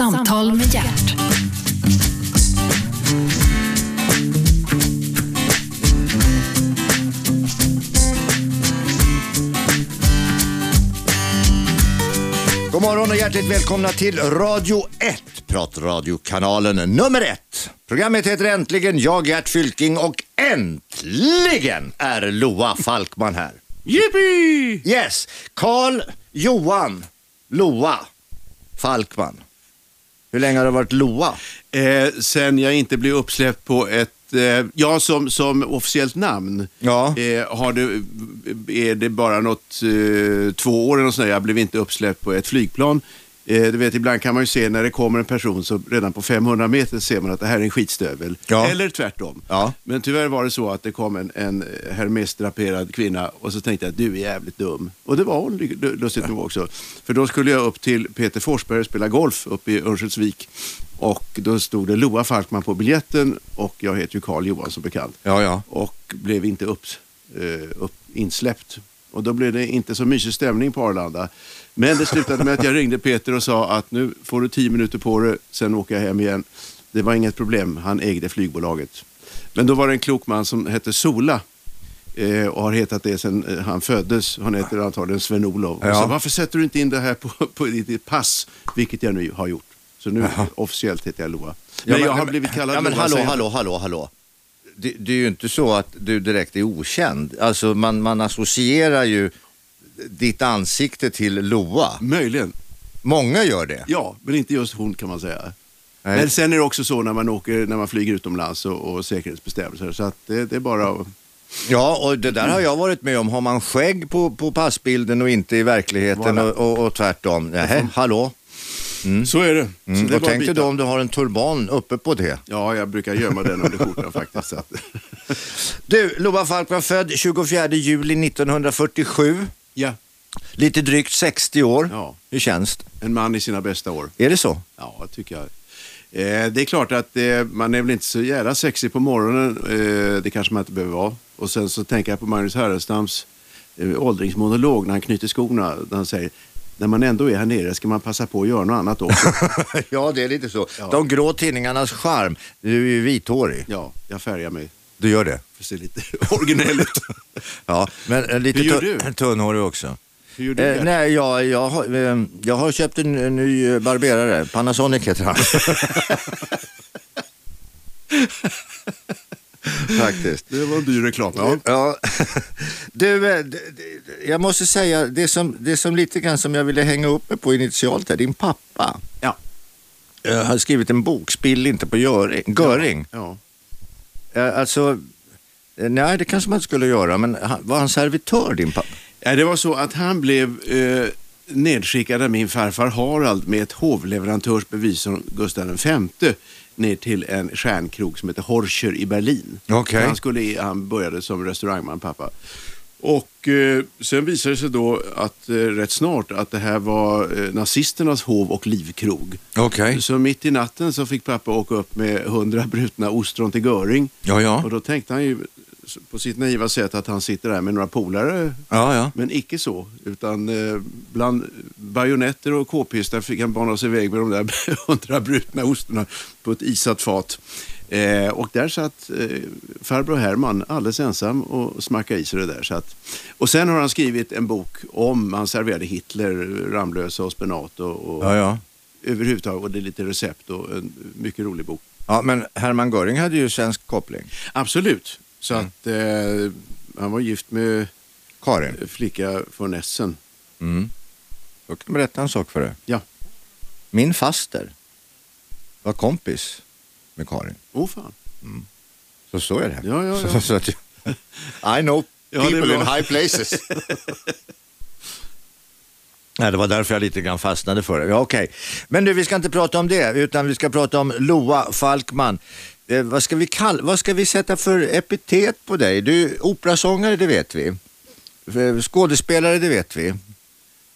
Samtal med hjärt. God morgon och hjärtligt välkomna till Radio 1, pratradiokanalen nummer 1. Programmet heter Äntligen, jag Gert Fylking och äntligen är Loa Falkman här. Yippee! Yes, Karl Johan Loa Falkman. Hur länge har det varit Loa? Eh, sen jag inte blev uppsläppt på ett, eh, ja som, som officiellt namn, Ja. eh, har det, är det bara något, eh, två år eller sånt där. Jag blev inte uppsläppt på ett flygplan. Eh, du vet, ibland kan man ju se när det kommer en person så redan på 500 meter ser man att det här är en skitstövel. Ja. Eller tvärtom. Ja. Men tyvärr var det så att det kom en, en Hermes-draperad kvinna och så tänkte jag att du är jävligt dum. Och det var hon lu- lustigt nog också. För då skulle jag upp till Peter Forsberg och spela golf uppe i Örnsköldsvik. Och då stod det Loa Falkman på biljetten och jag heter ju Karl Johan som bekant. Ja, ja. Och blev inte upp, eh, upp, insläppt. Och då blev det inte så mysig stämning på Arlanda. Men det slutade med att jag ringde Peter och sa att nu får du tio minuter på dig, sen åker jag hem igen. Det var inget problem, han ägde flygbolaget. Men då var det en klok man som hette Sola eh, och har hetat det sedan eh, han föddes. Han heter antagligen Sven-Olof. Och Ja. Varför sätter du inte in det här på, på ditt pass? Vilket jag nu har gjort. Så nu officiellt heter jag Loa. Men, jag har blivit kallad Ja, men Loa. hallå, hallå, hallå, hallå. Det, det är ju inte så att du direkt är okänd. Alltså man, man associerar ju ditt ansikte till Loa. Möjligen. Många gör det. Ja, men inte just hon kan man säga. Nej. Men sen är det också så när man, åker, när man flyger utomlands och, och säkerhetsbestämmelser. Så att det, det är bara att... Ja, och det där har jag varit med om. Har man skägg på, på passbilden och inte i verkligheten och, och, och tvärtom. Nähä, hallå. Så är det. Så Mm. det Och tänk dig då om du har en turban uppe på det. Ja, jag brukar gömma den under skjortan faktiskt. Du, Loa Falk var född 24 juli 1947. Ja, Lite drygt 60 år. Ja. Hur känns det? en man i sina bästa år. Är det så? Ja, tycker jag. Eh, det är klart att eh, man är väl inte så jävla sexig på morgonen. Eh, det kanske man inte behöver vara. Och sen så tänker jag på Magnus Härenstams eh, åldringsmonolog när han knyter skorna. När han säger, när man ändå är här nere ska man passa på att göra något annat också. ja, det är lite så. Ja. De grå tidningarnas charm. Du är ju vithårig. ja, jag färgar mig Du gör det? för att se lite originell ut. Ja, men eh, lite Hur gör du? tunnhårig också. Hur gör du Eh, det? nej, jag, jag, har, eh, jag har köpt en, en ny eh, barberare. Panasonic heter han. Faktiskt. Det var en dyr reklam. Ja. Ja. Du, eh, d- d- jag måste säga, det som, det som lite grann som jag ville hänga upp mig på initialt är din pappa. Ja. Jag har skrivit en bok, Spill inte på Göring. Göring. Ja. Eh, Alltså, eh, nej det kanske man inte skulle göra, men var han servitör din pappa? Ja, det var så att han blev eh, nedskickad av min farfar Harald med ett hovleverantörsbevis från Gustav V ner till en stjärnkrog som heter Horscher i Berlin. Okej. Han, skulle, han började som restaurangman, pappa. Och eh, sen visade det sig då att eh, rätt snart att det här var eh, nazisternas hov och livkrog. Okej. Så mitt i natten så fick pappa åka upp med hundra brutna ostron till Göring. Ja, ja. Och då tänkte han ju på sitt naiva sätt att han sitter där med några polare Ja, ja. men icke så, utan eh, bland bajonetter och k-pistar fick han bana sig iväg med de där hundra brutna ostarna på ett isat fat. Eh, och där satt eh, farbror Herman alldeles ensam och smackade i sig det där. Så att, och sen har han skrivit en bok om, han serverade Hitler, Ramlösa och spenat och, och Ja, ja. överhuvudtaget, och det är lite recept och en mycket rolig bok. Ja, men Hermann Göring hade ju svensk koppling. Absolut, så Mm. att eh, han var gift med Karin. flicka från Essen. Mm. Jag kan berätta en sak för dig. Ja. Min faster var kompis med Karin. Åh fan. Så så är det. Ja, ja, ja. Så, så att, I know people in high places. Nej, det var därför jag lite grann fastnade för det. Ja, okej. Men du, vi ska inte prata om det, utan vi ska prata om Loa Falkman. Eh, vad, ska vi kall- vad ska vi sätta för epitet på dig? Du är operasångare, det vet vi. Eh, Skådespelare, det vet vi.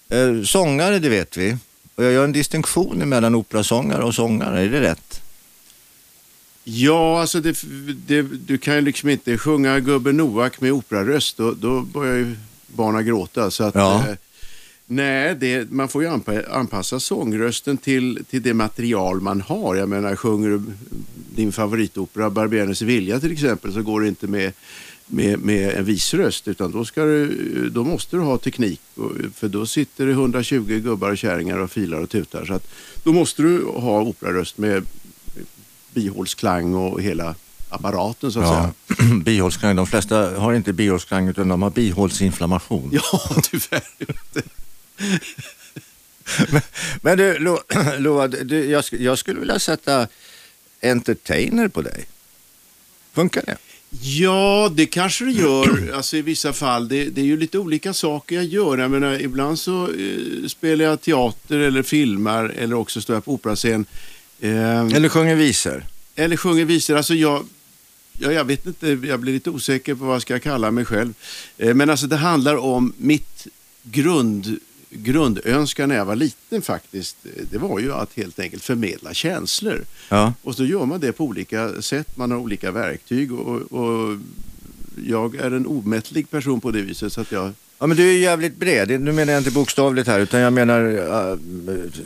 Eh, sångare, det vet vi. Och jag gör en distinktion mellan operasångare och sångare, är det rätt? Ja, alltså det, det, du kan ju liksom inte sjunga Gubben Noak med operaröst. Då, då börjar ju barnen gråta. Så att, Ja. eh, Nej, det, man får ju anpa- anpassa sångrösten till, till det material man har. Jag menar, sjunger du din favoritopera Barbernes vilja till exempel så går det inte med, med, med en visröst utan då, ska du, då måste du ha teknik för då sitter det 120 gubbar och kärringar och filar och tutar. Så att, då måste du ha operaröst med bihålsklang och hela apparaten så att Ja. säga. Bihålsklang, de flesta har inte bihålsklang utan de har bihålsinflammation. Ja, tyvärr. Men du, Lo, Loa, du, jag, jag skulle vilja sätta entertainer på dig. Funkar det? Ja, det kanske det gör alltså, i vissa fall. Det, det är ju lite olika saker jag gör. Jag menar, ibland så eh, spelar jag teater eller filmar eller också står jag på operascen. Eh, Eller sjunger visor? eller sjunger visor. Alltså jag, ja, jag vet inte, jag blir lite osäker på vad jag ska kalla mig själv. Eh, men alltså det handlar om mitt grund, grundönskan när jag var liten faktiskt. Det var ju att helt enkelt förmedla känslor. Ja. Och så gör man det på olika sätt, man har olika verktyg och, och jag är en omättlig person på det viset så att jag... Ja men du är jävligt bred, nu menar jag inte bokstavligt här utan jag menar uh,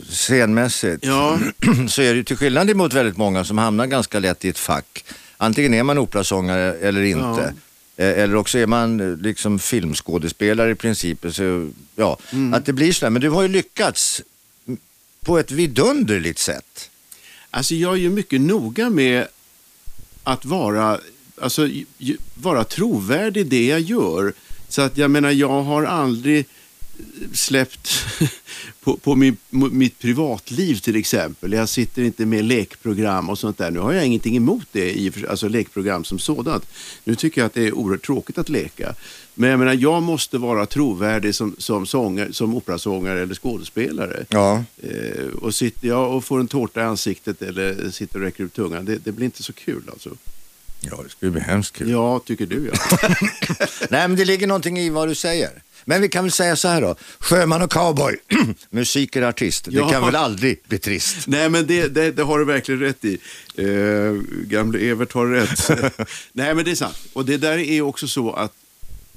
scenmässigt. Ja, Så är det ju till skillnad emot väldigt många som hamnar ganska lätt i ett fack. Antingen är man operasångare eller inte. Eh, Eller också är man eh, liksom filmskådespelare i princip. Så, ja, Att det blir sådär. Men du har ju lyckats mm, på ett vidunderligt sätt. alltså jag är ju mycket noga med att vara, alltså, vara trovärdig i det jag gör. Så att jag menar, jag har aldrig släppt på, på min, mitt privatliv till exempel. Jag sitter inte med lekprogram och sånt där. Nu har jag ingenting emot det, alltså lekprogram som sådant. Nu tycker jag att det är oerhört tråkigt att leka. Men jag menar, jag måste vara trovärdig som, som, sångare, som operasångare eller skådespelare. Ja. Eh, och sitter jag och får en tårta i ansiktet eller sitter och räcker ut tungan, det, det blir inte så kul alltså. Ja, det skulle bli hemskt kul. Ja, tycker du ja. Nej, men det ligger någonting i vad du säger. Men vi kan väl säga så här då. Sjöman och cowboy, musik är artist. Det Ja. kan väl aldrig bli trist. Nej, men det, det, det har du verkligen rätt i. Eh, gamle Evert har rätt. Nej, men det är sant. Och det där är också så att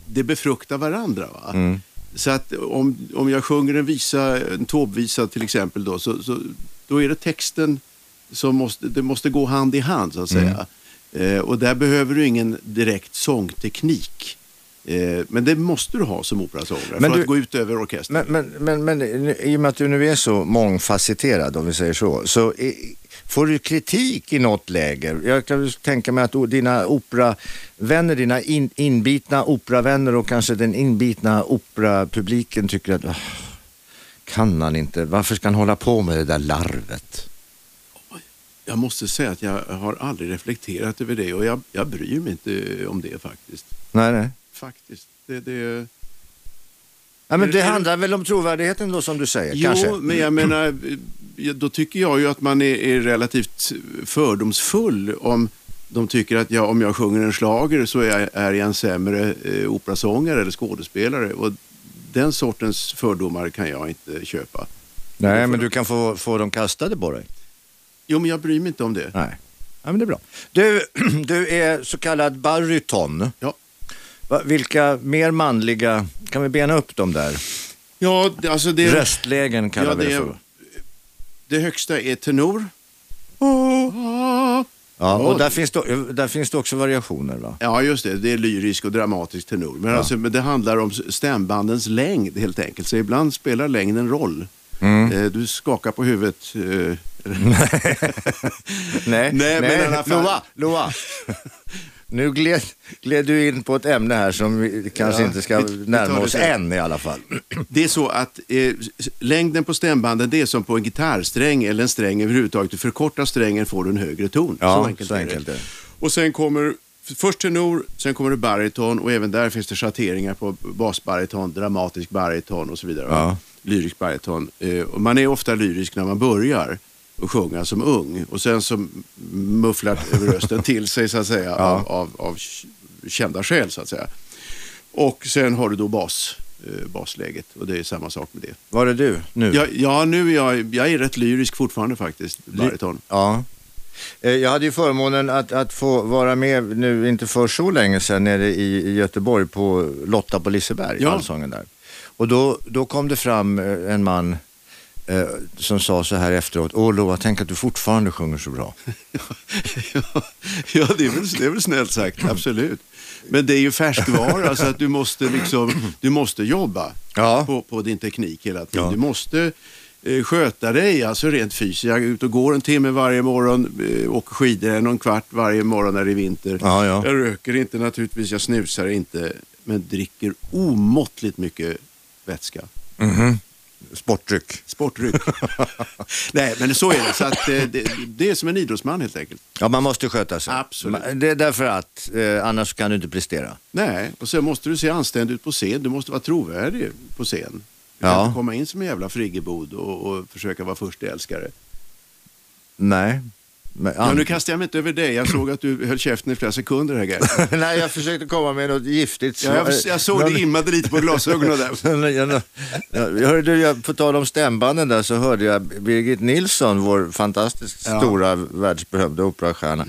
det befruktar varandra. Va? Så att om, om jag sjunger en visa, en tåbvisa till exempel, då, så, så, då är det texten som måste, det måste gå hand i hand så att säga. Eh, och där behöver du ingen direkt sångteknik. Eh, men det måste du ha som operasångare för du- att gå ut över orkestern. Men, men, men, men i och med att du nu är så mångfacetterad, om vi säger så, så i, får du kritik i något läger? Jag kan tänka mig att dina operavänner, dina in, inbitna operavänner och kanske den inbitna operapubliken tycker att "Åh, kan han inte, varför ska han hålla på med det där larvet? Jag måste säga att jag har aldrig reflekterat över det och jag, jag bryr mig inte om det faktiskt. Nej, nej. Faktiskt. Det, det... Ja, men det är- handlar väl om trovärdigheten då som du säger, Jo, kanske? men jag menar, eh, då tycker jag ju att man är, är relativt fördomsfull om de tycker att jag, om jag sjunger en schlager så är jag, är jag en sämre eh, operasångare eller skådespelare. Och den sortens fördomar kan jag inte köpa. Nej, men du kan få, få dem kastade på dig. Jo, men jag bryr mig inte om det. Nej, ja, men det är bra. Du, du är så kallad baryton. Ja. Va, vilka mer manliga, kan vi bena upp dem där? Ja, det- alltså det, Röstlägen kallar ja, vi det det, för. det högsta är tenor. Ja, och Ja. där finns, det, där finns det också variationer va? Ja, just det. Det är lyrisk och dramatisk tenor. Men, alltså, men det handlar om stämbandens längd helt enkelt. Så ibland spelar längden roll. Mm. Eh, Du skakar på huvudet. eh, Nej, men i alla fall- Loa, Loa. Nu gled, gled du in på ett ämne här som vi kanske Ja, inte ska vi- vi närma det oss än i alla fall. Det är så att eh, längden på stämbanden det är som på en gitarrsträng eller en sträng överhuvudtaget. Du förkortar strängen får du en högre ton. Ja, så enkelt, så enkelt är det. Och sen kommer först tenor, sen kommer det bariton och även där finns det schatteringar på basbariton, dramatisk bariton och så vidare. Ja. Lyrisk bariton. Eh, man är ofta lyrisk när man börjar och sjunga som ung och sen så mufflar över rösten till sig så att säga av, av, av kända skäl så att säga. Och sen har du då bas, eh, basläget och det är samma sak med det. Var är du nu? Ja, ja nu är jag, jag är rätt lyrisk fortfarande faktiskt, bariton. Ja. Eh, Jag hade ju förmånen att, att få vara med nu, inte för så länge sedan, nere i, i Göteborg på Lotta på Liseberg, Ja. allsången där. Och då, då kom det fram eh, en man eh, som sa så här efteråt, åh Loa, tänk att du fortfarande sjunger så bra. ja, det är, väl, det är väl snällt sagt, absolut. Men det är ju färskvara, så att du måste, liksom, du måste jobba Ja. på, på din teknik hela tiden. Ja. Du måste eh, sköta dig, alltså rent fysiskt. Jag är ute och går en timme varje morgon, eh, åker skidor en och en kvart varje morgon när det är vinter. Ja, ja. Jag röker inte naturligtvis, jag snusar inte, men dricker omåttligt mycket vätska. Sportdryck. Sportdryck. Nej, men så är det. Så att, eh, det, det är som en idrottsman helt enkelt. Ja, man måste sköta sig. Absolut. Det är därför att, eh, annars kan du inte prestera. Nej, och sen måste du se anständig ut på scen. Du måste vara trovärdig på scen. Du kan Ja. inte komma in som en jävla friggebod och, och försöka vara första älskare. Nej. Men, Ja, nu kastar jag mig inte över dig. Jag såg att du höll käften i flera sekunder här, Gert. Nej, jag försökte komma med något giftigt Ja, jag, jag såg det immade lite på glasögonen där. jag, hörde, jag, på tal om stämbanden där så hörde jag Birgit Nilsson, vår fantastiskt Ja. stora världsberömda operastjärna.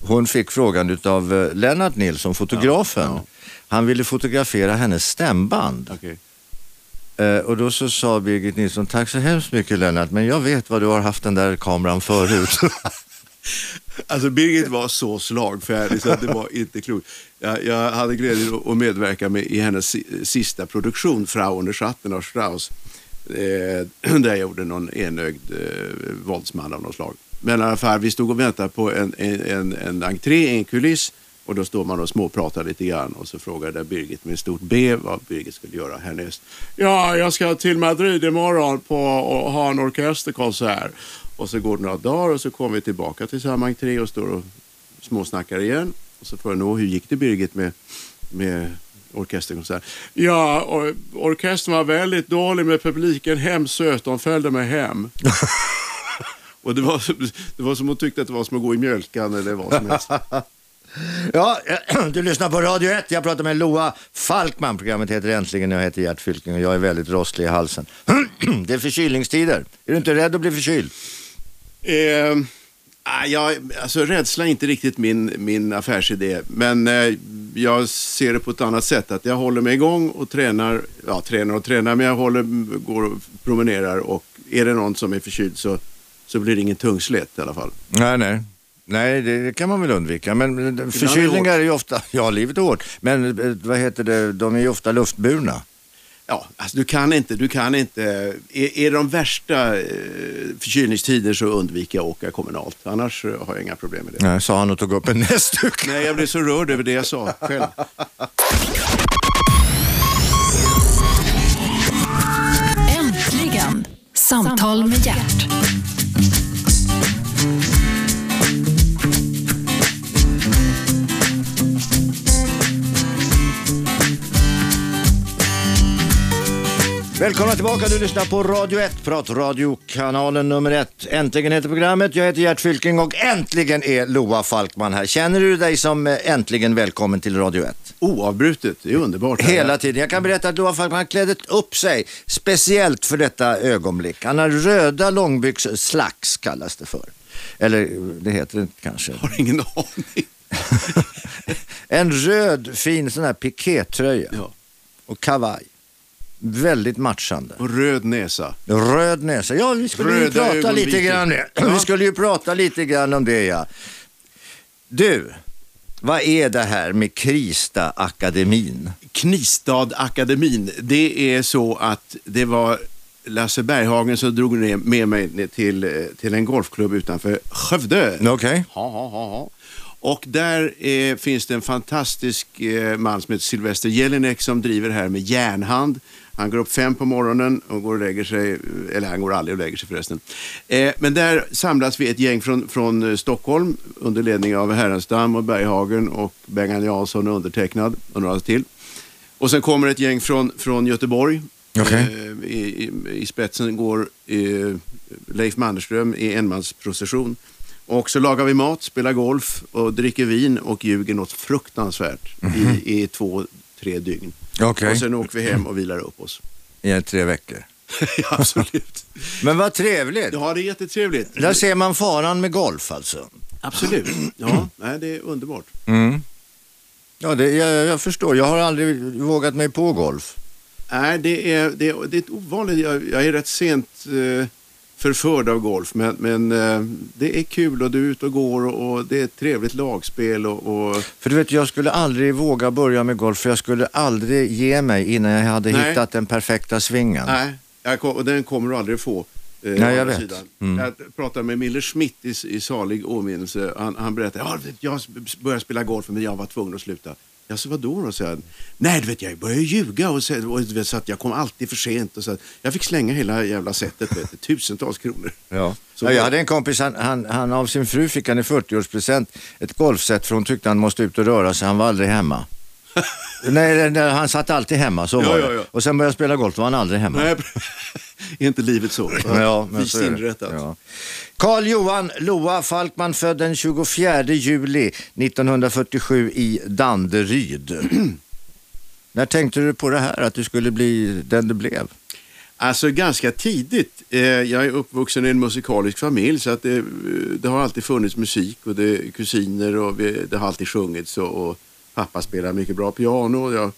Hon fick frågan av eh, Lennart Nilsson, fotografen. Ja. Han ville fotografera hennes stämband. Okej. Eh, och då så sa Birgit Nilsson, tack så hemskt mycket Lennart, men jag vet vad du har haft den där kameran förut. Alltså Birgit var så slagfärdig så liksom, att det var inte klokt. Jag, jag hade glädjen att- medverka med i hennes sista produktion, Frau under Schatten av Strauss. Eh, där jag gjorde någon enögd eh, våldsman av något slag. Men i alla fall, vi stod och väntade på en, en, en, en entré, en kuliss. Och då står man och småpratar lite grann och så frågade Birgit med stort B vad Birgit skulle göra härnäst. Ja, jag ska till Madrid imorgon på och ha en orkesterkonsert. Och så går det några dagar och så kommer vi tillbaka till samma entré och står och småsnackar igen. Och så får jag hur gick det Birgit med, med orkesterkonsert? Ja, or orkestern var väldigt dålig med publiken hemsöt. De följde mig hem. och det var, det var som hon tyckte att det var som att gå i mjölkan eller vad som helst. ja, du lyssnar på Radio 1. Jag pratar med Loa Falkman. Programmet heter Äntligen. Jag heter Gert Fylking och jag är väldigt rosslig i halsen. det är förkylningstider. Är du inte rädd att bli förkyld? Eh, ah, jag, alltså, rädsla är inte riktigt min, min affärsidé, men eh, jag ser det på ett annat sätt. Att jag håller mig igång och tränar, ja tränar och tränar, men jag håller, går och promenerar och är det någon som är förkyld så, så blir det ingen tungslet i alla fall. Nej, nej. Nej, det det kan man väl undvika. Men eh, förkylningar är ju ofta, ja livet är hårt, men eh, vad heter det, de är ju ofta luftburna. Ja, alltså, du kan inte, du kan inte, är, är de värsta eh, förkylningstider så undviker jag att åka kommunalt. Annars eh, har jag inga problem med det. Nej, sa han och tog upp en näsduk. Nej, jag blev så rörd över det jag sa själv. Äntligen! Samtal med hjärt. Välkomna tillbaka, du lyssnar på Radio 1, pratradiokanalen nummer 1. Äntligen heter programmet, jag heter Gert Fylking och äntligen är Loa Falkman här. Känner du dig som eh, äntligen välkommen till Radio 1? Oavbrutet, det är underbart. Hela tiden. Jag kan berätta att Loa Falkman klädde upp sig speciellt för detta ögonblick. Han har röda långbyxor, slacks kallas det för. Eller det heter det inte kanske. Jag har ingen aning. En röd fin sån här pikétröja Ja. och kavaj. Väldigt matchande. Och röd näsa. Röd näsa. Ja, vi skulle ju Röda prata ögonvitor. lite grann. Ja. Vi skulle ju prata lite grann om det, ja. Du, vad är det här med Krista akademin? Knistad-akademin, det är så att det var Lasse Berghagen som drog med mig till, eh, till en golfklubb utanför Skövde. Okej. Ha, ha, ha, ha. Och där eh, finns det en fantastisk eh, man som heter Sylvester Jelinek som driver här med järnhand. Han går upp fem på morgonen och går och lägger sig, eller han går aldrig och lägger sig förresten. Eh, men där samlas vi ett gäng från, från eh, Stockholm under ledning av Härenstam och Berghagen och Bengan Jansson och undertecknad och några till. Och sen kommer ett gäng från, från Göteborg. Okej. Eh, i, i, I spetsen går eh, Leif Mannerström i enmansprocession. Och så lagar vi mat, spelar golf och dricker vin och ljuger något fruktansvärt i, i två, tre dygn. Okej. Och sen åker vi hem och vilar upp oss. I tre veckor. ja, absolut. Men vad trevligt. Ja, det är jättetrevligt. Där ser man faran med golf alltså. Absolut. Ja, nej, det är underbart. Mm. Ja, det, jag, jag förstår. Jag har aldrig vågat mig på golf. Nej, det är, det är, det är ett ovanligt... Jag, jag är rätt sent eh, förförd av golf, men, men eh, det är kul och du är ute och går och, det är ett trevligt lagspel. Och, och... För du vet, jag skulle aldrig våga börja med golf för jag skulle aldrig ge mig innan jag hade Nej. hittat den perfekta svingen. Nej, och den kommer du aldrig få. Eh, Nej, jag vet. Mm. Jag pratade med Miller Schmidt i, i salig åminnelse. Han, han berättade ja, vet, jag började spela golf men jag var tvungen att sluta. Jag sa vadå då? sa han. Nej, du vet jag började ljuga och, så, och vet, så att jag kom alltid för sent. Och så, jag fick slänga hela jävla sättet, vet, tusentals kronor. Ja. Så- ja, jag hade en kompis, han, han, han av sin fru fick han i 40-årspresent ett golfset för hon tyckte han måste ut och röra sig, han var aldrig hemma. nej, nej, han satt alltid hemma, så Ja, var ja, ja. Och sen började jag spela golf, då var han aldrig hemma. Nej, är inte livet så? Ja, men Vist så inrättat. Ja. Karl Johan Loa Falkman född den 24 juli 1947 i Danderyd. När tänkte du på det här, att du skulle bli den du blev? Alltså ganska tidigt. Eh, jag är uppvuxen i en musikalisk familj så att det, det har alltid funnits musik och det är kusiner och vi, det har alltid sjungits och, och pappa spelar mycket bra piano. Och jag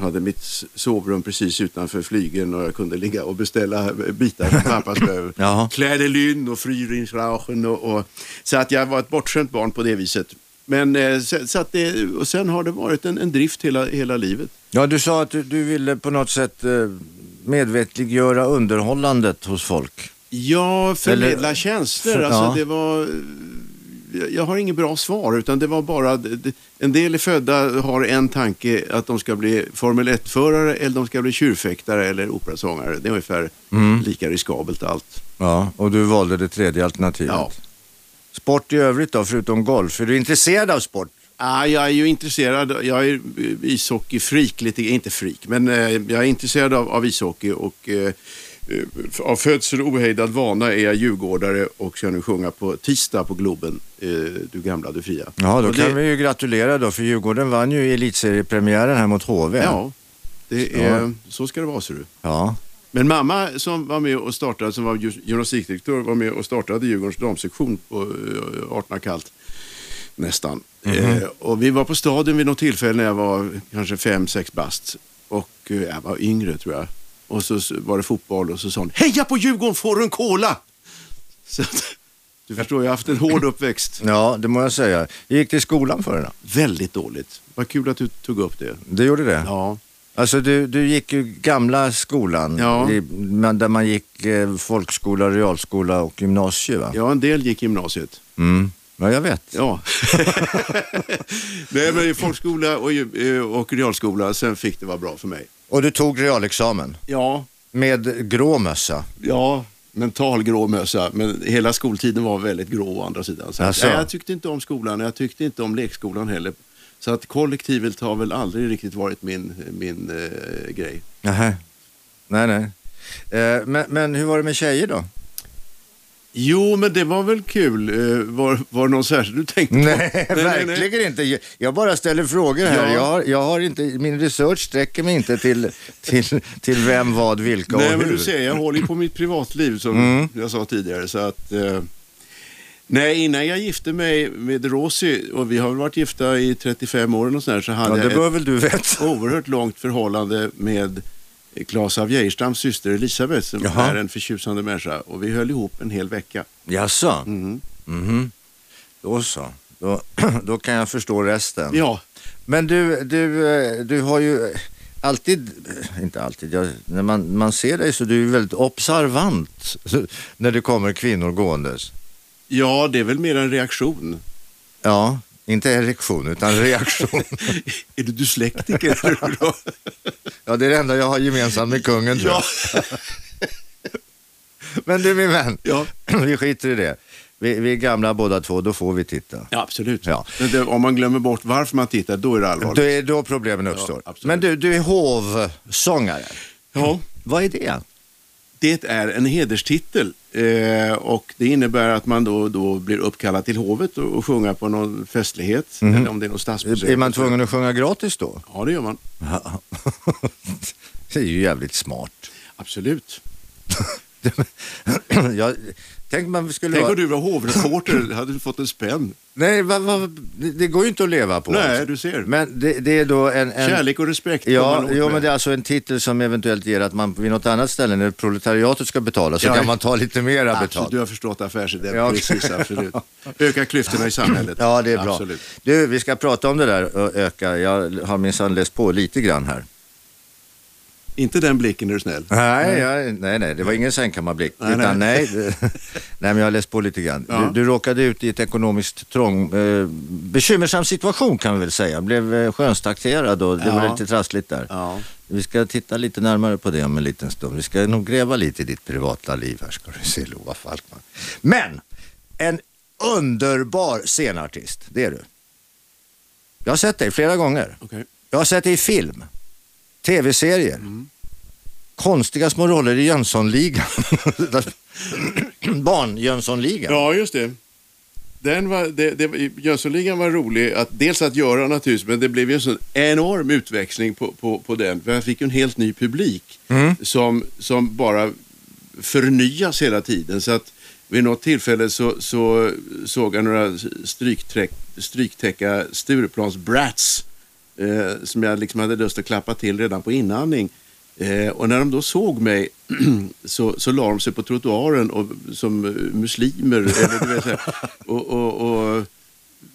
hade mitt sovrum precis utanför flygeln och jag kunde ligga och beställa bitar från pappas behov. Jaha. Klädelyn och Frühlingsrauchen och, och så att jag var ett bortskämt barn på det viset. Men eh, så, så att det, och sen har det varit en, en drift hela, hela livet. Ja, du sa att du, du ville på något sätt eh, medvetliggöra underhållandet hos folk. Ja, förmedla Eller- tjänster. för- alltså, ja. det var, jag har inget bra svar, utan det var bara... En del är födda har en tanke att de ska bli Formel 1-förare eller de ska bli tjurfäktare eller operasångare. Det är ungefär Mm. lika riskabelt allt. Ja, och du valde det tredje alternativet. Ja. Sport i övrigt då, förutom golf? Är du intresserad av sport? Ah, jag är ju intresserad, jag är ishockeyfreak lite, inte freak, men eh, jag är intresserad av, av ishockey och eh, av födsel och ohejdad vana är jag djurgårdare och ska nu sjunga på tisdag på Globen, eh, Du gamla, du fria. Ja, då Och kan det- vi ju gratulera då, för Djurgården vann ju elitseriepremiären här mot HV. Ja, det är, så ska det vara ser du. Ja. Men mamma som var med och startade, som var gymnastikdirektör, var med och startade Djurgårdens damsektion på eh, 18 kallt. Nästan. Eh, och vi var på stadion vid något tillfälle när jag var kanske fem sex bast. Och eh, jag var yngre tror jag. Och så var det fotboll och så sa hon, heja på Djurgården, får du en cola? Så, du förstår, jag har haft en hård uppväxt. ja, det må jag säga. Jag gick till skolan för det. Väldigt dåligt. Vad kul att du tog upp det. Det gjorde det? Ja, Alltså du, du gick ju gamla skolan, Ja. i, där man gick eh, folkskola, realskola och gymnasie va? ja en del gick gymnasiet. Mm. Ja, jag vet. Ja. Nej, men folkskola och, eh, och realskola, sen fick det vara bra för mig. Och du tog realexamen Ja, med grå mössa. ja, mental grå mössa, men hela skoltiden var väldigt grå å andra sidan. Så nej, jag tyckte inte om skolan, jag tyckte inte om lekskolan heller. Så att kollektivet har väl aldrig riktigt varit min, min eh, grej. Nähä. Nej, nej. Eh, men, men hur var det med tjejer då? Jo, men det var väl kul. Eh, var, var det någon särskild du tänkte på? Nej, verkligen inte. Jag bara ställer frågor här. Ja. Jag, har, jag har inte, min research sträcker mig inte till, till, till vem, vad, vilka Nej, och men hur. du ser, jag håller ju på mitt privatliv som Mm. jag sa tidigare. Så att, eh, nej, innan jag gifte mig med Rosie, och vi har väl varit gifta i 35 år och sådär, så hade Ja, det jag ett väl du veta. oerhört långt förhållande med Claes av Geijerstams syster Elisabeth som Jaha. är en förtjusande människa. Och vi höll ihop en hel vecka. Jaså? Mhm. Mhm. Då så. Då, då kan jag förstå resten. Ja, Men du, du, eh, du har ju alltid, eh, inte alltid, jag, när man, man ser dig så du är väldigt observant när det kommer kvinnor gåendes. ja, det är väl mer en reaktion. Ja, inte erektion utan reaktion. är du dyslektiker? ja, det är det enda jag har gemensamt med kungen tror jag. ja. Men du min vän, ja. vi skiter i det. Vi, vi är gamla båda två, då får vi titta. ja, absolut. Ja. Det, om man glömmer bort varför man tittar, då är det allvarligt. Det är då problemen uppstår. absolut. Men du, du är hovsångare. Ja. Vad är det? Det är en hederstitel eh, och det innebär att man då, då blir uppkallad till hovet och, och sjunga på någon festlighet. Eller om det är något stadsbesök. Mhm. Är man tvungen att sjunga gratis då? Ja, det gör man. Ja. Det är ju jävligt smart. Absolut. jag, tänk man skulle Tänk vara... om du var hovreporter, hade du fått en spänn. Nej, va, va, det, går ju inte att leva på. Nej, alltså. du ser. Men det, det är då en... en... Kärlek och respekt Ja, jo, med. men det är alltså en titel som eventuellt ger att man vid något annat ställe när proletariatet ska betala så Ja, kan man ta lite mera Absolut, betalt. du har förstått affärsidén. Ja. Precis, absolut. Öka klyftorna i samhället. Ja, det är bra. Absolut. Du, vi ska prata om det där och öka. Jag har minsann läst på lite grann här. Inte den blicken är du snäll. Nej, jag, nej, nej, det var ingen sängkammarblick. Nej, utan nej. nej, det, nej, men jag har läst på lite grann. Ja. Du, du råkade ut i ett ekonomiskt trång, eh, bekymmersam situation kan vi väl säga. Blev eh, skönstaxerad och det var Ja. lite trassligt där. Ja. Vi ska titta lite närmare på det om en liten stund. Vi ska nog gräva lite i ditt privata liv här ska du se Lova Falkman. Men en underbar scenartist, det är du. Jag har sett dig flera gånger. Okej. Jag har sett dig i film, tv-serier, Mm. konstiga små roller i Jönssonligan. Barn-Jönssonligan. Ja, just det. Den var, det, det, Jönssonligan var rolig, att, dels att göra naturligtvis, men det blev ju en sån enorm utväxling på, på, på den. För jag fick en helt ny publik som, som bara förnyas hela tiden. Så att vid något tillfälle så, så såg jag några stryktäcka Stureplans brats eh, som jag liksom hade lust att klappa till redan på inandning. Eh, och när de då såg mig så, så la de sig på trottoaren och, som eh, muslimer. eller, vet, här. och, och, och,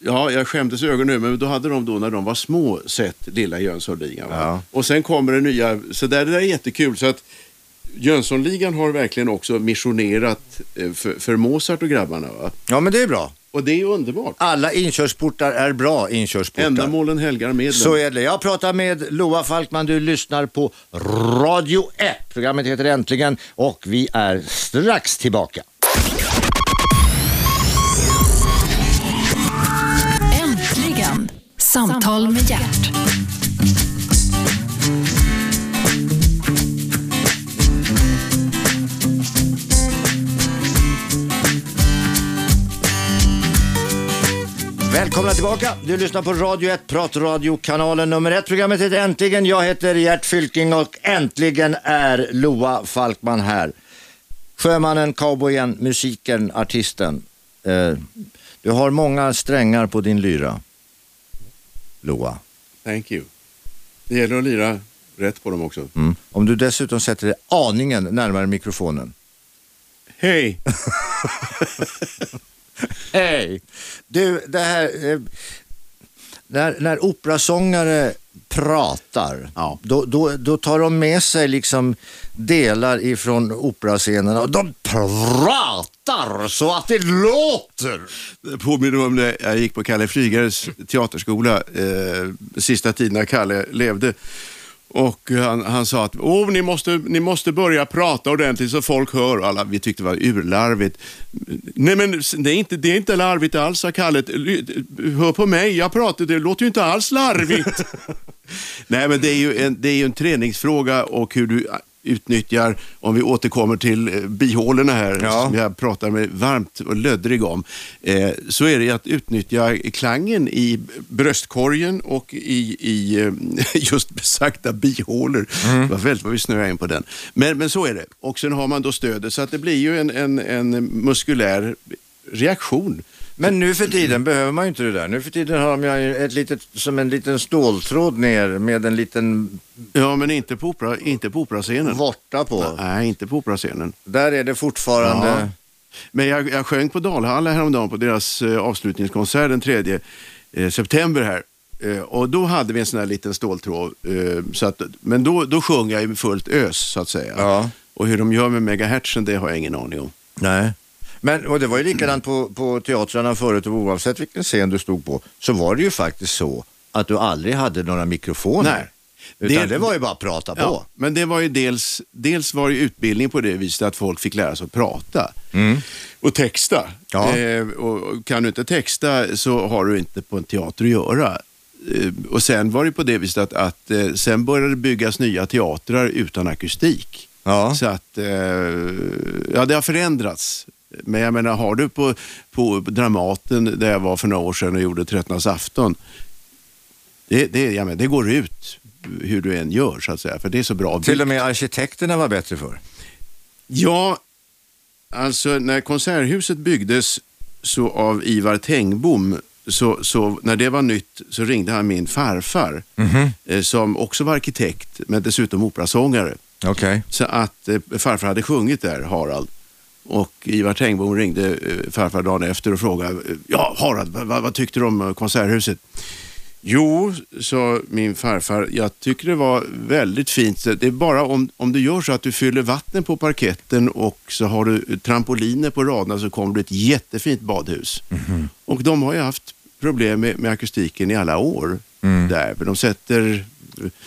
ja, jag skämdes i ögonen men då hade de då när de var små sett Lilla Jönssonligan. Ja. Och sen kommer det nya, så där, det där är jättekul. Så att Jönssonligan har verkligen också missionerat eh, för, för Mozart och grabbarna. Va? Ja, men det är bra. Och det är ju underbart. Alla inkörsportar är bra inkörsportar. Ändamålen helgar medlen. Så är det. Jag pratar med Loa Falkman. Du lyssnar på Radio 1. Programmet heter Äntligen och vi är strax tillbaka. Äntligen! Samtal med hjärt. Välkomna tillbaka. Du lyssnar på Radio 1, pratradiokanalen nummer 1. Programmet heter Äntligen. Jag heter Gert Fylking och äntligen är Loa Falkman här. Sjömannen, cowboyen, musikern, artisten. Eh, du har många strängar på din lyra. Loa. Thank you. Det gäller att lira rätt på dem också. Mm. Om du dessutom sätter dig aningen närmare mikrofonen. Hej! Hej! Du, det här... Eh, när, när operasångare pratar, Ja. då, då, då tar de med sig liksom delar ifrån operascenerna och de pratar så att det låter. Det påminner om när jag gick på Kalle Flygares teaterskola eh, sista tiden när Kalle levde. Och han, han sa att Åh, ni, måste, ni måste börja prata ordentligt så folk hör. Och Alla, vi tyckte det var urlarvigt. Nej men det är inte, det är inte larvigt alls, sa Kalle. Hör på mig, jag pratar, det låter ju inte alls larvigt. Nej men det är, ju en, det är ju en träningsfråga och hur du utnyttjar, om vi återkommer till eh, bihålorna här, Ja. som jag pratar med varmt och löddrig om, eh, så är det att utnyttja klangen i bröstkorgen och i, i eh, just besagda bihålor. Det var väldigt vad vi snöade in på den. Men, men så är det. Och sen har man då stödet, så att det blir ju en, en, en muskulär reaktion. Men nu för tiden behöver man ju inte det där. Nu för tiden har de ju ett litet, som en liten ståltråd ner med en liten Ja, men inte på, opera, inte på operascenen. vorta på. Nej, inte på operascenen. Där är det fortfarande... Ja. Men jag, jag sjöng på Dalhalla häromdagen på deras eh, avslutningskonsert den 3 eh, september här. Eh, och då hade vi en sån här liten ståltråd. Så att, men då, då sjöng jag i fullt ös så att säga. Ja. Och hur de gör med megahertzen det har jag ingen aning om. Nej. Men, och det var ju likadant på, på teatrarna förut och oavsett vilken scen du stod på så var det ju faktiskt så att du aldrig hade några mikrofoner. Nej. Utan det, Det- var ju bara att prata på. Ja, men det var ju dels, dels var det utbildning på det viset att folk fick lära sig att prata och texta. Ja. Eh, och och kan du inte texta så har du inte på en teater att göra. Eh, och sen var det på det viset att, att eh, sen började det byggas nya teatrar utan akustik. Ja. Så att, eh, ja det har förändrats. Men jag menar, har du på, på Dramaten där jag var för några år sedan och gjorde Trettondags afton, det, det, jag menar, det går ut hur du än gör så att säga, för det är så bra Till och med arkitekterna var bättre för. Ja, Alltså när Konserthuset byggdes så av Ivar Tengbom, så, så när det var nytt så ringde han min farfar eh, som också var arkitekt men dessutom operasångare. Okej. Så att eh, farfar hade sjungit där, Harald. Och Ivar Tengbom ringde eh, farfar dagen efter och frågade, ja Harald, vad, vad, tyckte du om eh, Konserthuset? Jo, sa min farfar, jag tycker det var väldigt fint. Det är bara om, om du gör så att du fyller vatten på parketten och så har du trampoliner på raderna så kommer det ett jättefint badhus. Och de har ju haft problem med, med akustiken i alla år där. För de sätter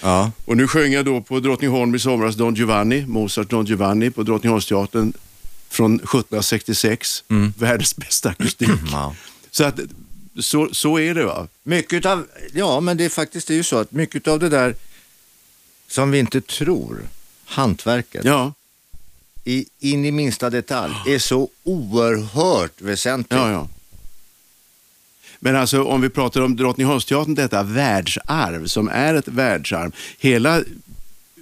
Ja. och nu sjöng jag då på Drottningholm i somras Don Giovanni, Mozart Don Giovanni på Drottningholmsteatern från 1766. Världens bästa akustik. Ja. Så, att, så, så är det va? Mycket av, ja men det är faktiskt det är ju så att mycket av det där som vi inte tror, hantverket, Ja, i, in i minsta detalj, är så oerhört väsentligt. ja, ja. Men alltså om vi pratar om Drottningholmsteatern, detta världsarv som är ett världsarv. Hela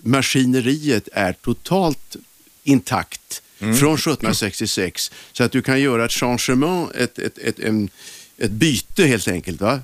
maskineriet är totalt intakt från 1766. Så att du kan göra ett changement, ett, ett, ett, en, ett byte helt enkelt. Va?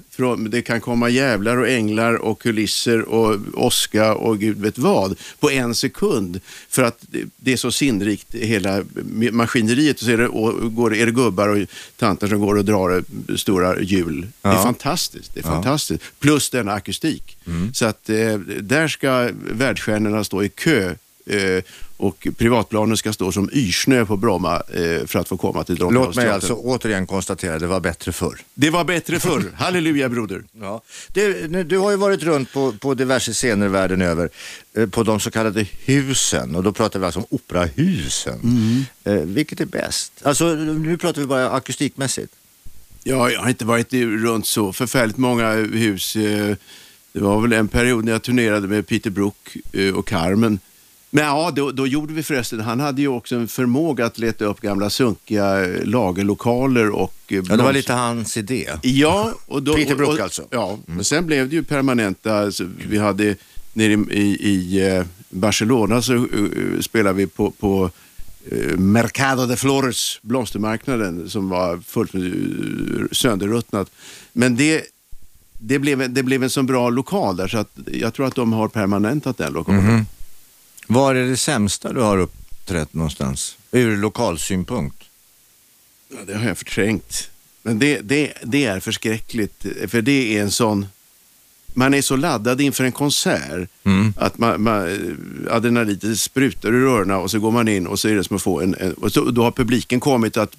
Det kan komma jävlar och änglar och kulisser och åska och gud vet vad på en sekund. För att det, är så sinnrikt hela maskineriet. Så är det, och går, är det gubbar och tanter som går och drar stora hjul. Det är Ja. fantastiskt. Det är fantastiskt. Plus denna akustik. Så att eh, där ska världsstjärnorna stå i kö eh, och privatplanen ska stå som yrsnö på Bromma eh, för att få komma till Låt mig Drottningholmsteatern. alltså återigen konstatera, det var bättre förr. Det var bättre förr. Halleluja broder. Ja. Du, du har ju varit runt på, på diverse scener världen över, eh, på de så kallade husen och då pratar vi alltså om operahusen. Eh, vilket är bäst? Alltså nu pratar vi bara akustikmässigt. Ja, jag har inte varit runt så förfärligt många hus. eh, Det var väl en period när jag turnerade med Peter Brook eh, och Carmen. Men ja, då, då gjorde vi förresten, han hade ju också en förmåga att leta upp gamla sunkiga eh, lagerlokaler och... eh, Ja, det var lite hans idé. Ja, och då, Peter Brook alltså. Ja, men sen blev det ju permanenta. Alltså, vi hade nere i, i, i eh, Barcelona så uh, spelade vi på, på eh, Mercado de Flores, blomstermarknaden som var fullt uh, sönderruttnat. Men det, det, blev, det blev en så bra lokal där så att jag tror att de har permanentat den lokalen. Var är det sämsta du har uppträtt någonstans? Ur lokalsynpunkt? Ja, det har jag förträngt. Men det, det, det är förskräckligt, för det är en sån... Man är så laddad inför en konsert att man, man, adrenalinet sprutar ur öronen och så går man in och så är det som att få en... en och så, då har publiken kommit att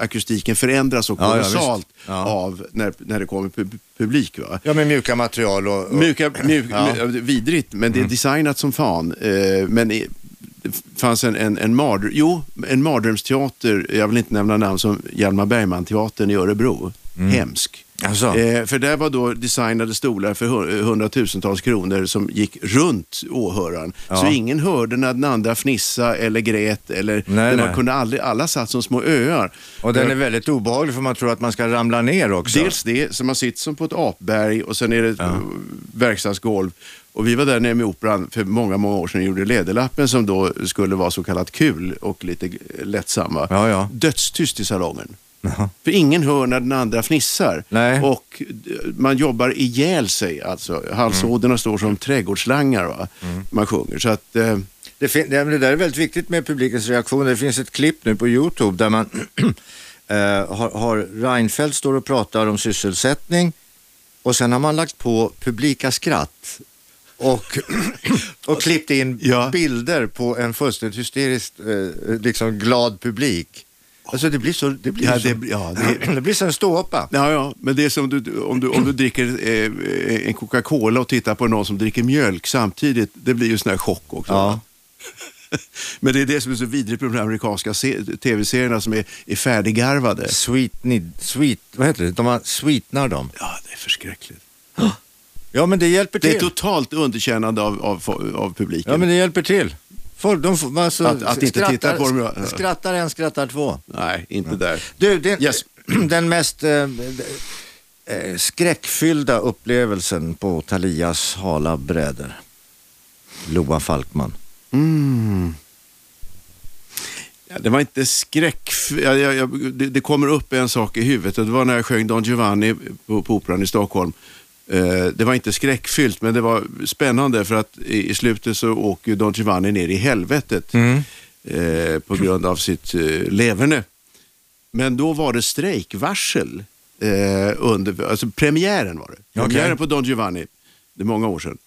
akustiken förändras så Ja, ja, kolossalt Ja. av när, när det kommer pu- publik. Va? Ja, med mjuka material och... och Mjuka, mjuk, Ja. vidrigt, men det är designat som fan. Eh, men i- det fanns en, en, en, mardr- jo, en mardrömsteater, jag vill inte nämna namn, som Hjalmar Bergman-teatern i Örebro. Hemsk. Alltså. Eh, för där var då designade stolar för hu- hundratusentals kronor som gick runt åhöraren. Ja. Så ingen hörde när den andra fnissa eller grät. Eller, Nej, man nej. kunde aldrig, alla satt som små öar. och den Eh, är väldigt obehaglig för man tror att man ska ramla ner också. Dels det, så man sitter som på ett apberg och sen är det ett verkstadsgolv. Och vi var där nere med Operan för många, många år sedan och gjorde Läderlappen som då skulle vara så kallat kul och lite lättsamma. Ja, ja. Dödstyst i salongen. Jaha. För ingen hör när den andra fnissar. Nej. Och man jobbar ihjäl sig. Alltså, halsådrorna står som trädgårdsslangar. Va? Man sjunger. Så att, eh, Det, fin- det där är väldigt viktigt med publikens reaktioner. Det finns ett klipp nu på Youtube där man eh, har, har Reinfeldt står och pratar om sysselsättning och sen har man lagt på publika skratt och, och klippt in Ja. bilder på en fullständigt hysteriskt eh, liksom glad publik. Alltså det blir så, det blir Ja, så, det- ja, det, det- blir så en ståpa. Ja, ja, men det är som du, om, du, om du dricker eh, en Coca-Cola och tittar på någon som dricker mjölk samtidigt. Det blir ju sån här chock också. Ja. Men det är det som är så vidrigt med de amerikanska se- tv-serierna som är, är färdiggarvade. Sweet, need, sweet, vad heter det? De har sweetnar dem. Ja, det är förskräckligt. Ja men det hjälper Det till. är totalt underkännande av, av, av publiken. Ja, men det hjälper till. Folk, de alltså, Att- att inte titta på dem, ja. sk- Skrattar en, skrattar två. Nej, inte där. Du, den, Yes. den mest eh, eh, skräckfyllda upplevelsen på Talias hala brädor. Loa Falkman. Mm. Ja, det var inte skräck. Jag, jag, jag, det, det kommer upp en sak i huvudet det var när jag sjöng Don Giovanni på, på Operan i Stockholm. Eh, det var inte skräckfyllt men det var spännande för att i, slutet så åker Don Giovanni ner i helvetet eh, på grund av sitt eh, leverne. Men då var det strejkvarsel under, alltså premiären var det. Premiären på Don Giovanni, det är många år sedan.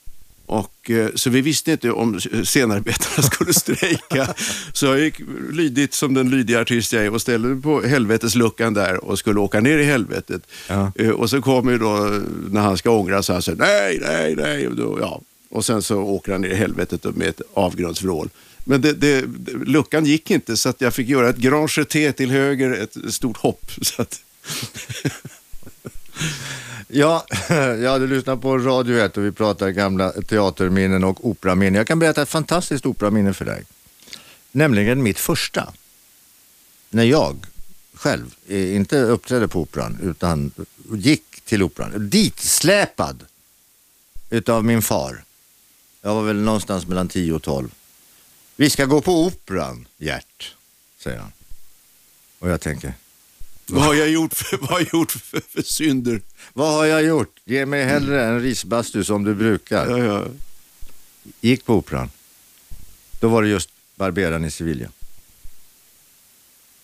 Och, eh, så vi visste inte om scenarbetarna skulle strejka. så jag gick lydigt som den lydiga artist jag är och ställde mig på helvetesluckan där och skulle åka ner i helvetet. Ja. Eh, och så kommer ju då, när han ska ångra så han säger nej, nej, nej. Och, då, ja. och sen så åker han ner i helvetet med ett avgrundsvrål. Men det, det, luckan gick inte så att jag fick göra ett grand jeté till höger, ett stort hopp. Så att, Ja, jag hade lyssnat på Radio 1 och vi pratar gamla teaterminnen och operaminnen. Jag kan berätta ett fantastiskt operaminne för dig. Nämligen mitt första. När jag själv eh, inte uppträdde på operan utan gick till operan. Ditsläpad utav min far. Jag var väl någonstans mellan 10 och 12. Vi ska gå på operan, Gert, säger han. Och jag tänker, vad har jag gjort för, vad har jag gjort för, för synder? vad har jag gjort? Ge mig hellre en risbastu som du brukar. Ja, ja. gick på operan. Då var det just Barberan i Sevilla.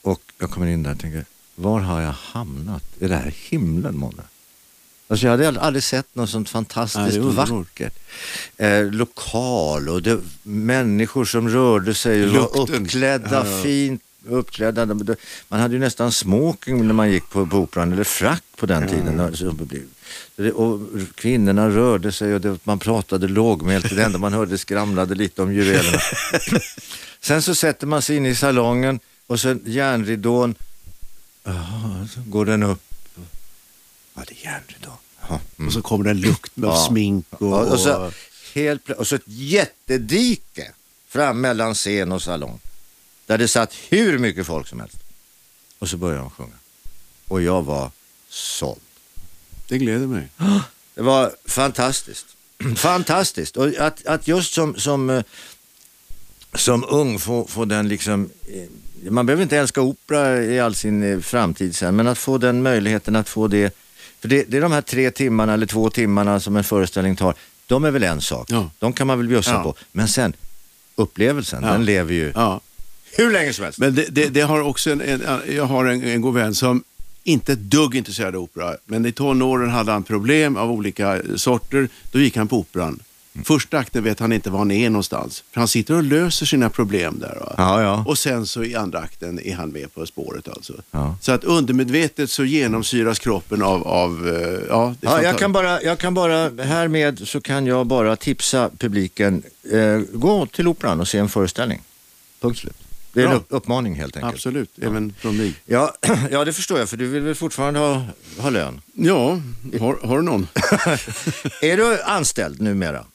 Och jag kommer in där och tänker, var har jag hamnat? Är det här himlen månne? Alltså jag hade ald- aldrig sett något sånt Ja, fantastiskt underbart. vackert. Eh, lokal och det, människor som rörde sig och var uppklädda, Ja, ja. fint uppklädda. De- de- Man hade ju nästan smoking när man gick på, på operan, eller frack på den tiden. Det blev- det- Och kvinnorna rörde sig och det, man pratade lågmält. Det enda man hörde skramlade lite om juvelerna. Sen så sätter man sig in i salongen och så järnridån, Jaha, så går den upp. Ja, det är järnridån. Mm. Och så kommer det en lukt av Ja. smink och... Och, och, så, helt, och så ett jättedike fram mellan scen och salong. Där det satt hur mycket folk som helst. Och så började de sjunga. Och jag var såld. Det gläder mig. Det var fantastiskt. fantastiskt. Och att, att just som, som, eh, som ung få, få den liksom, eh, man behöver inte älska opera i all sin eh, framtid sen, men att få den möjligheten att få det, för det, det är de här tre timmarna eller två timmarna som en föreställning tar, de är väl en sak. Ja. De kan man väl bjussa Ja. på. Men sen, upplevelsen, Ja. den lever ju Ja. Hur länge som helst. Men det, det, det har också en, en, jag har en, en god vän som inte ett dugg intresserad av opera, men i tonåren hade han problem av olika sorter. Då gick han på operan. Första akten vet han inte var han är någonstans. För han sitter och löser sina problem där. Ja, ja. Och sen så i andra akten är han med på spåret alltså. Ja. Så att undermedvetet så genomsyras kroppen av, av eh, ja, Ja, jag, kan bara, jag kan bara, härmed så kan jag bara tipsa publiken, eh, gå till Operan och se en föreställning. Punkt slut. Det är en Bra. upp, uppmaning helt enkelt. Absolut, även från mig. Ja, ja, det förstår jag, för du vill väl fortfarande ha, ha lön? Ja, har, har du någon? är du anställd numera?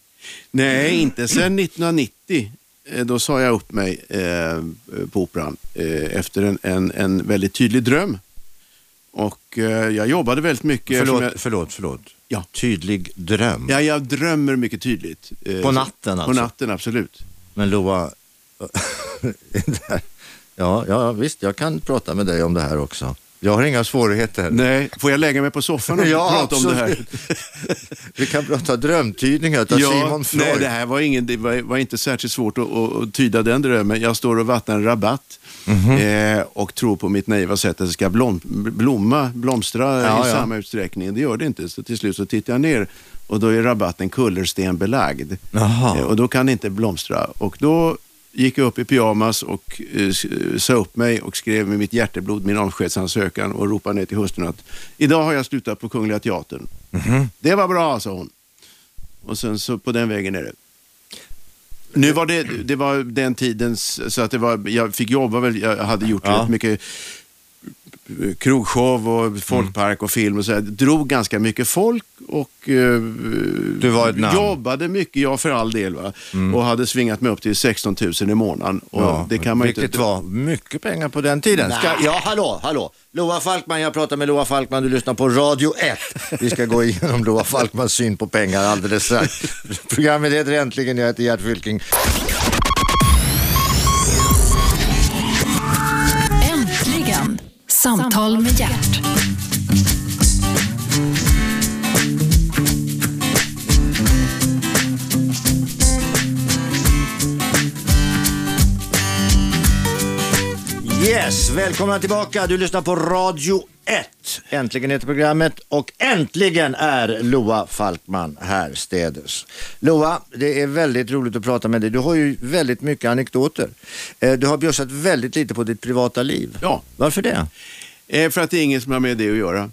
Nej, inte sedan 1990. Eh, Då sa jag upp mig eh, på Operan eh, efter en, en, en väldigt tydlig dröm. Och eh, jag jobbade väldigt mycket. Förlåt, Jag, förlåt, förlåt. Ja. Tydlig dröm. ja, jag drömmer mycket tydligt. Eh, På natten På alltså? natten, absolut. Men Loa, ja, ja, visst, jag kan prata med dig om det här också. Jag har inga svårigheter. Nej, får jag lägga mig på soffan och Ja, prata om det här? absolut. Vi kan prata drömtydningar av Simon Freud. nej, det här var, ingen, det var, var inte särskilt svårt att, att, tyda den drömmen. Jag står och vattnar en rabatt Mhm. eh, och tror på mitt naiva sätt att det ska blom, blomma, blomstra Ja, i ja. samma utsträckning. Det gör det inte. Så till slut så tittar jag ner och då är rabatten kullerstenbelagd. Jaha. Eh, och då kan det inte blomstra. Och då gick jag upp i pyjamas och eh, s- sa upp mig och skrev med mitt hjärteblod min avskedsansökan och ropade ner till hustrun att idag har jag slutat på Kungliga Teatern. Mhm. Det var bra, sa hon. Och sen så på den vägen är det. Nu var det, det var den tidens, så att det var, jag fick jobba väl, jag hade gjort Ja. rätt mycket eh, krogshow och folkpark och film och så. Jag drog ganska mycket folk och eh, Du var ett namn. jobbade mycket, ja för all del. Va? Och hade svingat mig upp till 16 000 i månaden. Och Ja, det kan man vilket inte... var mycket pengar på den tiden. Ska, ja, hallå, hallå. Loa Falkman, jag pratar med Loa Falkman, du lyssnar på Radio 1. Vi ska gå igenom Loa Falkmans syn på pengar alldeles strax. Programmet heter Äntligen, jag heter Gert Fylking. Med hjärt. Yes, välkomna tillbaka. Du lyssnar på Radio 1. Äntligen heter programmet och äntligen är Loa Falkman här städes. Loa, det är väldigt roligt att prata med dig. Du har ju väldigt mycket anekdoter. Eh, Du har bjussat väldigt lite på ditt privata liv. Ja, Varför det? Eh, för att det är ingen som har med det att göra.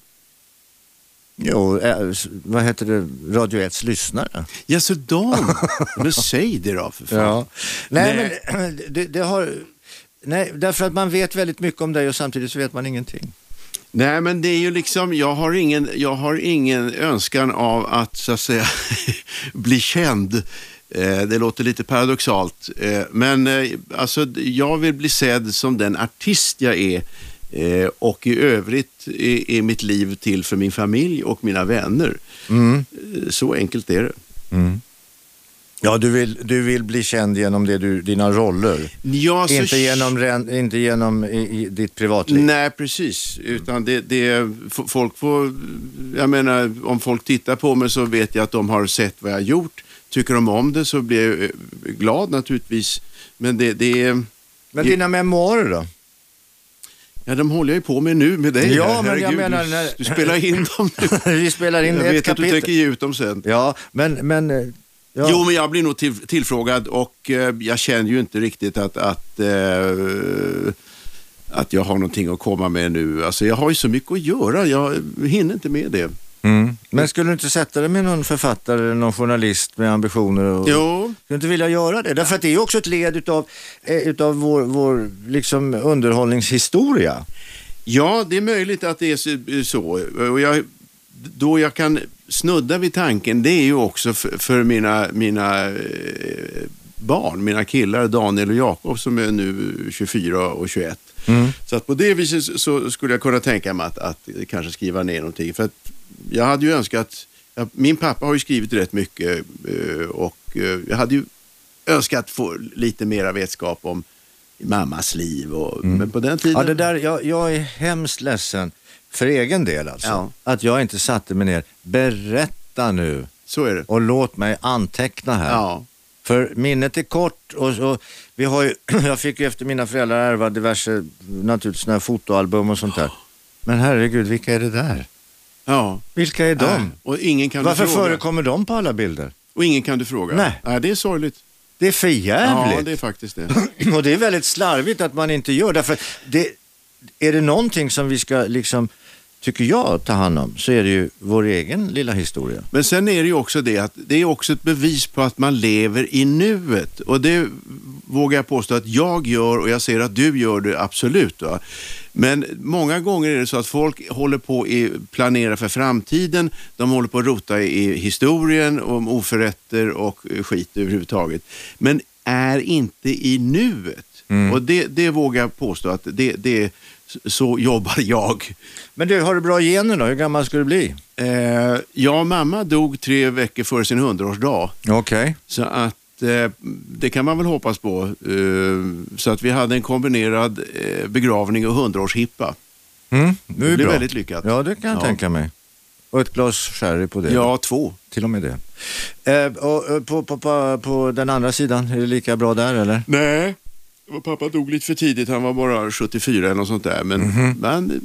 Jo, eh, vad heter det, Radio 1s lyssnare. Ja, så de. Men säg det då för fan. Nej, Nej. men det, det har... Nej, därför att man vet väldigt mycket om dig och samtidigt så vet man ingenting. Nej, men det är ju liksom, jag har ingen, jag har ingen önskan av att så att säga bli känd. Eh, det låter lite paradoxalt, eh, men eh, alltså, jag vill bli sedd som den artist jag är. Eh, och i övrigt är, mitt liv till för min familj och mina vänner. Mm. Eh, Så enkelt är det. Ja, du vill, du vill bli känd genom det du, dina roller. Ja, så- Inte genom, inte genom i, i ditt privatliv. Nej, precis. Utan det, det, folk får, jag menar, om folk tittar på mig så vet jag att de har sett vad jag har gjort. Tycker de om det så blir jag eh, glad naturligtvis. Men det, det är, Men dina memoarer då? Ja, de håller jag ju på med nu med dig. Ja, här. men jag menar när- du spelar in dem nu. Vi spelar in Jag ett vet att du kapitel. tänker ge ut dem sen. Ja, men... men eh, ja. Jo, men jag blir nog till, tillfrågad och eh, jag känner ju inte riktigt att, att, eh, att jag har någonting att komma med nu. Alltså, jag har ju så mycket att göra, jag hinner inte med det. Mm. Men skulle du inte sätta dig med någon författare eller någon journalist med ambitioner? Och... Jo, Skulle du inte vilja göra det? Därför att det är också ett led utav, eh, utav vår, vår liksom underhållningshistoria. Ja, det är möjligt att det är så-. Och jag, då jag kan snudda vid tanken, det är ju också för, för mina, mina eh, barn, mina killar, Daniel och Jakob som är nu 24 och 21. Så att på det viset så skulle jag kunna tänka mig att, att kanske skriva ner någonting. För att jag hade ju önskat, min pappa har ju skrivit rätt mycket eh, och eh, jag hade ju önskat få lite mera vetskap om mammas liv. Och, Men på den tiden... Ja, det där, jag, jag är hemskt ledsen för egen del alltså. Ja. Att jag inte satte mig ner. Berätta nu Så är det. och låt mig anteckna här. Ja. För minnet är kort och, så, vi har ju, jag fick ju efter mina föräldrar ärva diverse naturligtvis fotoalbum och sånt där. Men herregud, vilka är det där? Ja. Vilka är de? Nej, Och ingen kan Varför du fråga. förekommer de på alla bilder? Och ingen kan du fråga. Nej. det är sorgligt. Det är för jävligt. Ja, det är faktiskt det. Och det är väldigt slarvigt att man inte gör därför det. Är det någonting som vi ska liksom, tycker jag, ta hand om så är det ju vår egen lilla historia. Men sen är det ju också det att det är också ett bevis på att man lever i nuet. Och det vågar jag påstå att jag gör och jag ser att du gör det absolut. Va? Men många gånger är det så att folk håller på att planera för framtiden. De håller på att rota i historien om oförrätter och skit överhuvudtaget. Men är inte i nuet. Och det, det vågar jag påstå att det, det, så jobbar jag. Men du, har du bra gener då? Hur gammal ska du bli? Eh, ja, mamma dog tre veckor före sin hundraårsdag. Okej. Så att eh, det kan man väl hoppas på. Eh, så att vi hade en kombinerad eh, begravning och hundraårshippa. Mm, det Det blev bra. väldigt lyckat. Ja, det kan jag Ja. tänka mig. Och ett glas sherry på det. Ja, två. Till och med det. Eh, och, på, på, på, på den andra sidan, är det lika bra där eller? Nej, pappa dog lite för tidigt. Han var bara 74 eller något sånt där. Men, men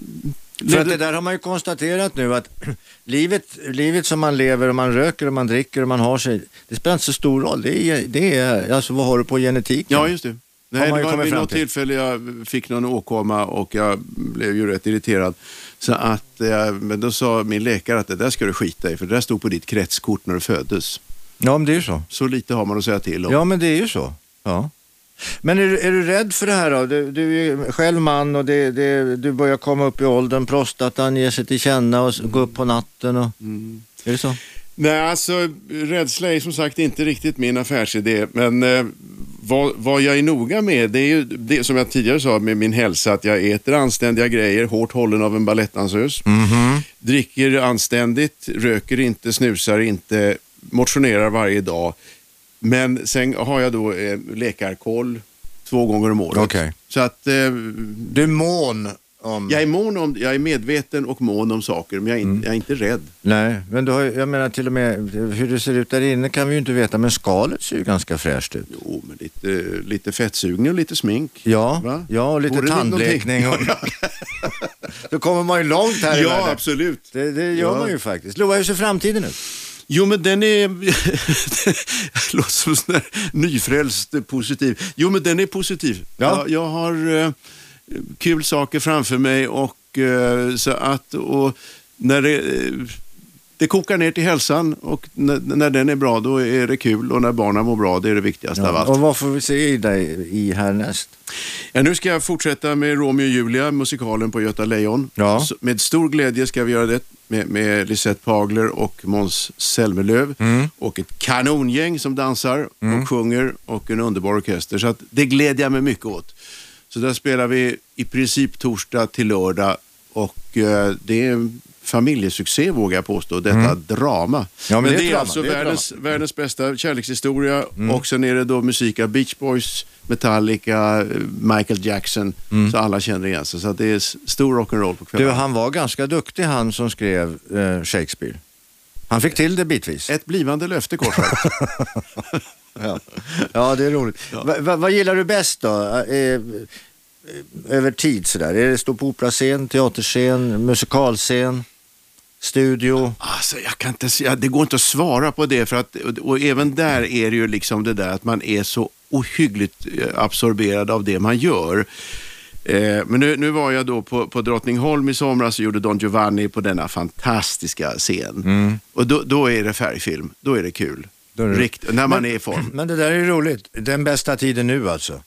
För att det där har man ju konstaterat nu att livet, livet som man lever och man röker och man dricker och man har sig, det spelar inte så stor roll. Det är, det är alltså vad har du på genetiken? Ja, just det. Nej, det var vid något till. tillfälle jag fick någon åkomma och jag blev ju rätt irriterad. Så att, eh, men då sa min läkare att det där ska du skita i för det där stod på ditt kretskort när du föddes. Ja, men det är ju så. Så lite har man att säga till om. Ja, men det är ju så. Ja. Men är, du- är du rädd för det här då? Du, du är själv man och det, det, du börjar komma upp i åldern, prostatan ger sig till känna och s- gå upp på natten. Och... Är det så? Nej, alltså rädsla är som sagt inte riktigt min affärsidé. Men eh, vad, vad jag är noga med, det är ju det som jag tidigare sa med min hälsa, att jag äter anständiga grejer, hårt hållen av en balettdansös. Dricker anständigt, röker inte, snusar inte, motionerar varje dag. Men sen har jag då eh, läkarkoll två gånger om året. Okej. Så att, eh, Du är mån om... Jag är, mån om, jag är medveten och mån om saker, men jag är, Mm. inte, jag är inte rädd. Nej, men du har, ju- jag menar till och med hur det ser ut där inne kan vi ju inte veta, men skalet ser ju ganska fräscht ut. Jo, men lite, lite fettsugning och lite smink. Ja, Va? ja och lite Vore det tandblekning. Och... Då kommer man ju långt här i Ja, världen. absolut. Det, det gör Ja. man ju faktiskt. Loa, hur ser framtiden ut? Jo, men den är... låter som sån nyfrälst positiv. Jo, men den är positiv. Ja. Jag, jag har eh, kul saker framför mig och eh, så att... Och när det, eh, det kokar ner till hälsan och när, när den är bra då är det kul och när barnen mår bra det är det viktigaste av allt. Och vad får vi se i dig i härnäst? Ja, nu ska jag fortsätta med Romeo och Julia, musikalen på Göta Lejon. Ja. Så Med stor glädje ska vi göra det med, med Lisette Pagler och Måns Zelmerlöw. Mm. Och ett kanongäng som dansar och sjunger och en underbar orkester. Så det glädjer jag mig mycket åt. Så där spelar vi i princip torsdag till lördag och eh, det är familjesuccé vågar jag påstå, detta drama. Mm. Ja, men det är det ett är drama, alltså det är världens, världens bästa kärlekshistoria Mm. och sen är det då musik av Beach Boys, Metallica, eh, Michael Jackson, så alla känner igen sig. Så det är stor rock'n'roll på Du, kvällen. han var ganska duktig han som skrev eh, Shakespeare. Han fick till det bitvis. Ett blivande löfte kort. Ja, ja det är roligt. Va, va, vad gillar du bäst då? Eh, eh, över tid sådär? Är det stå på operascen, teaterscen, musikalscen, studio? Alltså, jag kan inte, det går inte att svara på det för att, och, och även där är det ju liksom det där att man är så ohyggligt eh, absorberad av det man gör. Eh, men nu, nu var jag då på, på Drottningholm i somras och gjorde Don Giovanni på denna fantastiska scen. Och då, då är det färgfilm, då är det kul. Då är det- Rikt, när man är i form. Men det där är roligt. Den bästa tiden nu alltså.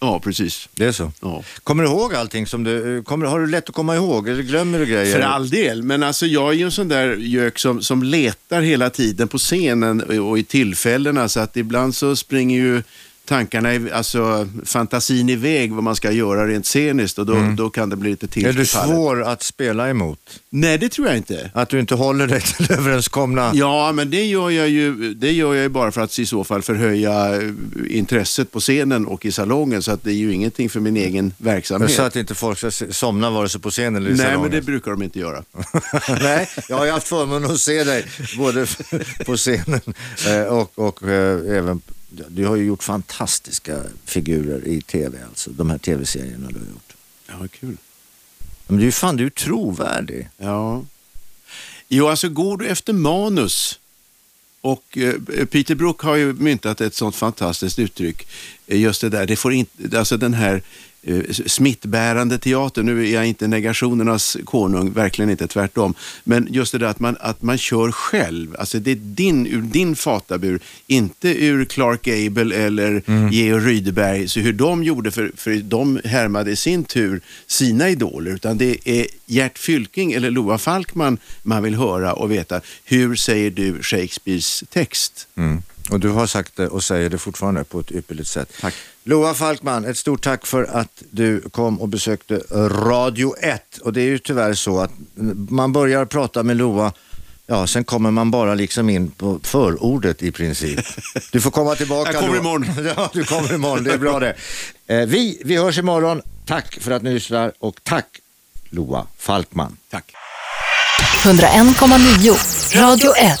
Ja, precis. Det är så. Ja. Kommer du ihåg allting som du, kommer, har du lätt att komma ihåg eller glömmer du grejer? För all del, men alltså jag är ju en sån där gök som, som letar hela tiden på scenen och i tillfällena så att ibland så springer ju tankarna, i- alltså fantasin iväg vad man ska göra rent sceniskt och då, då kan det bli lite till. är du svår att spela emot? Nej, det tror jag inte. Att du inte håller dig till överenskomna... Ja, men det gör jag ju, det gör jag ju bara för att i så fall förhöja eh, intresset på scenen och i salongen så att det är ju ingenting för min egen verksamhet. Så att inte folk ska somna vare sig på scenen eller i Nej, salongen. men det brukar de inte göra. Nej, jag har ju haft förmånen att se dig både på scenen eh, och, och eh, även... Du har ju gjort fantastiska figurer i tv, alltså. De här tv-serierna du har gjort. Ja, kul. Men du fan, du är trovärdig. Ja. Jo, alltså går du efter manus och eh, Peter Brook har ju myntat ett sånt fantastiskt uttryck. Eh, just det där, det får inte, alltså den här smittbärande teatern, nu är jag inte negationernas konung, verkligen inte, tvärtom. Men just det där att man, att man kör själv, alltså det är din, ur din fatabur, inte ur Clark Gable eller Georg Rydeberg, så hur de gjorde, för, för de härmade i sin tur sina idoler, utan det är Gert Fylking eller Loa Falkman man vill höra och veta, hur säger du Shakespeares text? Och du har sagt det och säger det fortfarande på ett ypperligt sätt. Tack. Loa Falkman, ett stort tack för att du kom och besökte Radio 1. Och det är ju tyvärr så att man börjar prata med Loa, ja sen kommer man bara liksom in på förordet i princip. Du får komma tillbaka Jag kommer då. imorgon. Ja, du kommer imorgon, det är bra det. Eh, vi, vi hörs imorgon. Tack för att ni lyssnar och tack Loa Falkman. Tack. 101,9 Radio 1.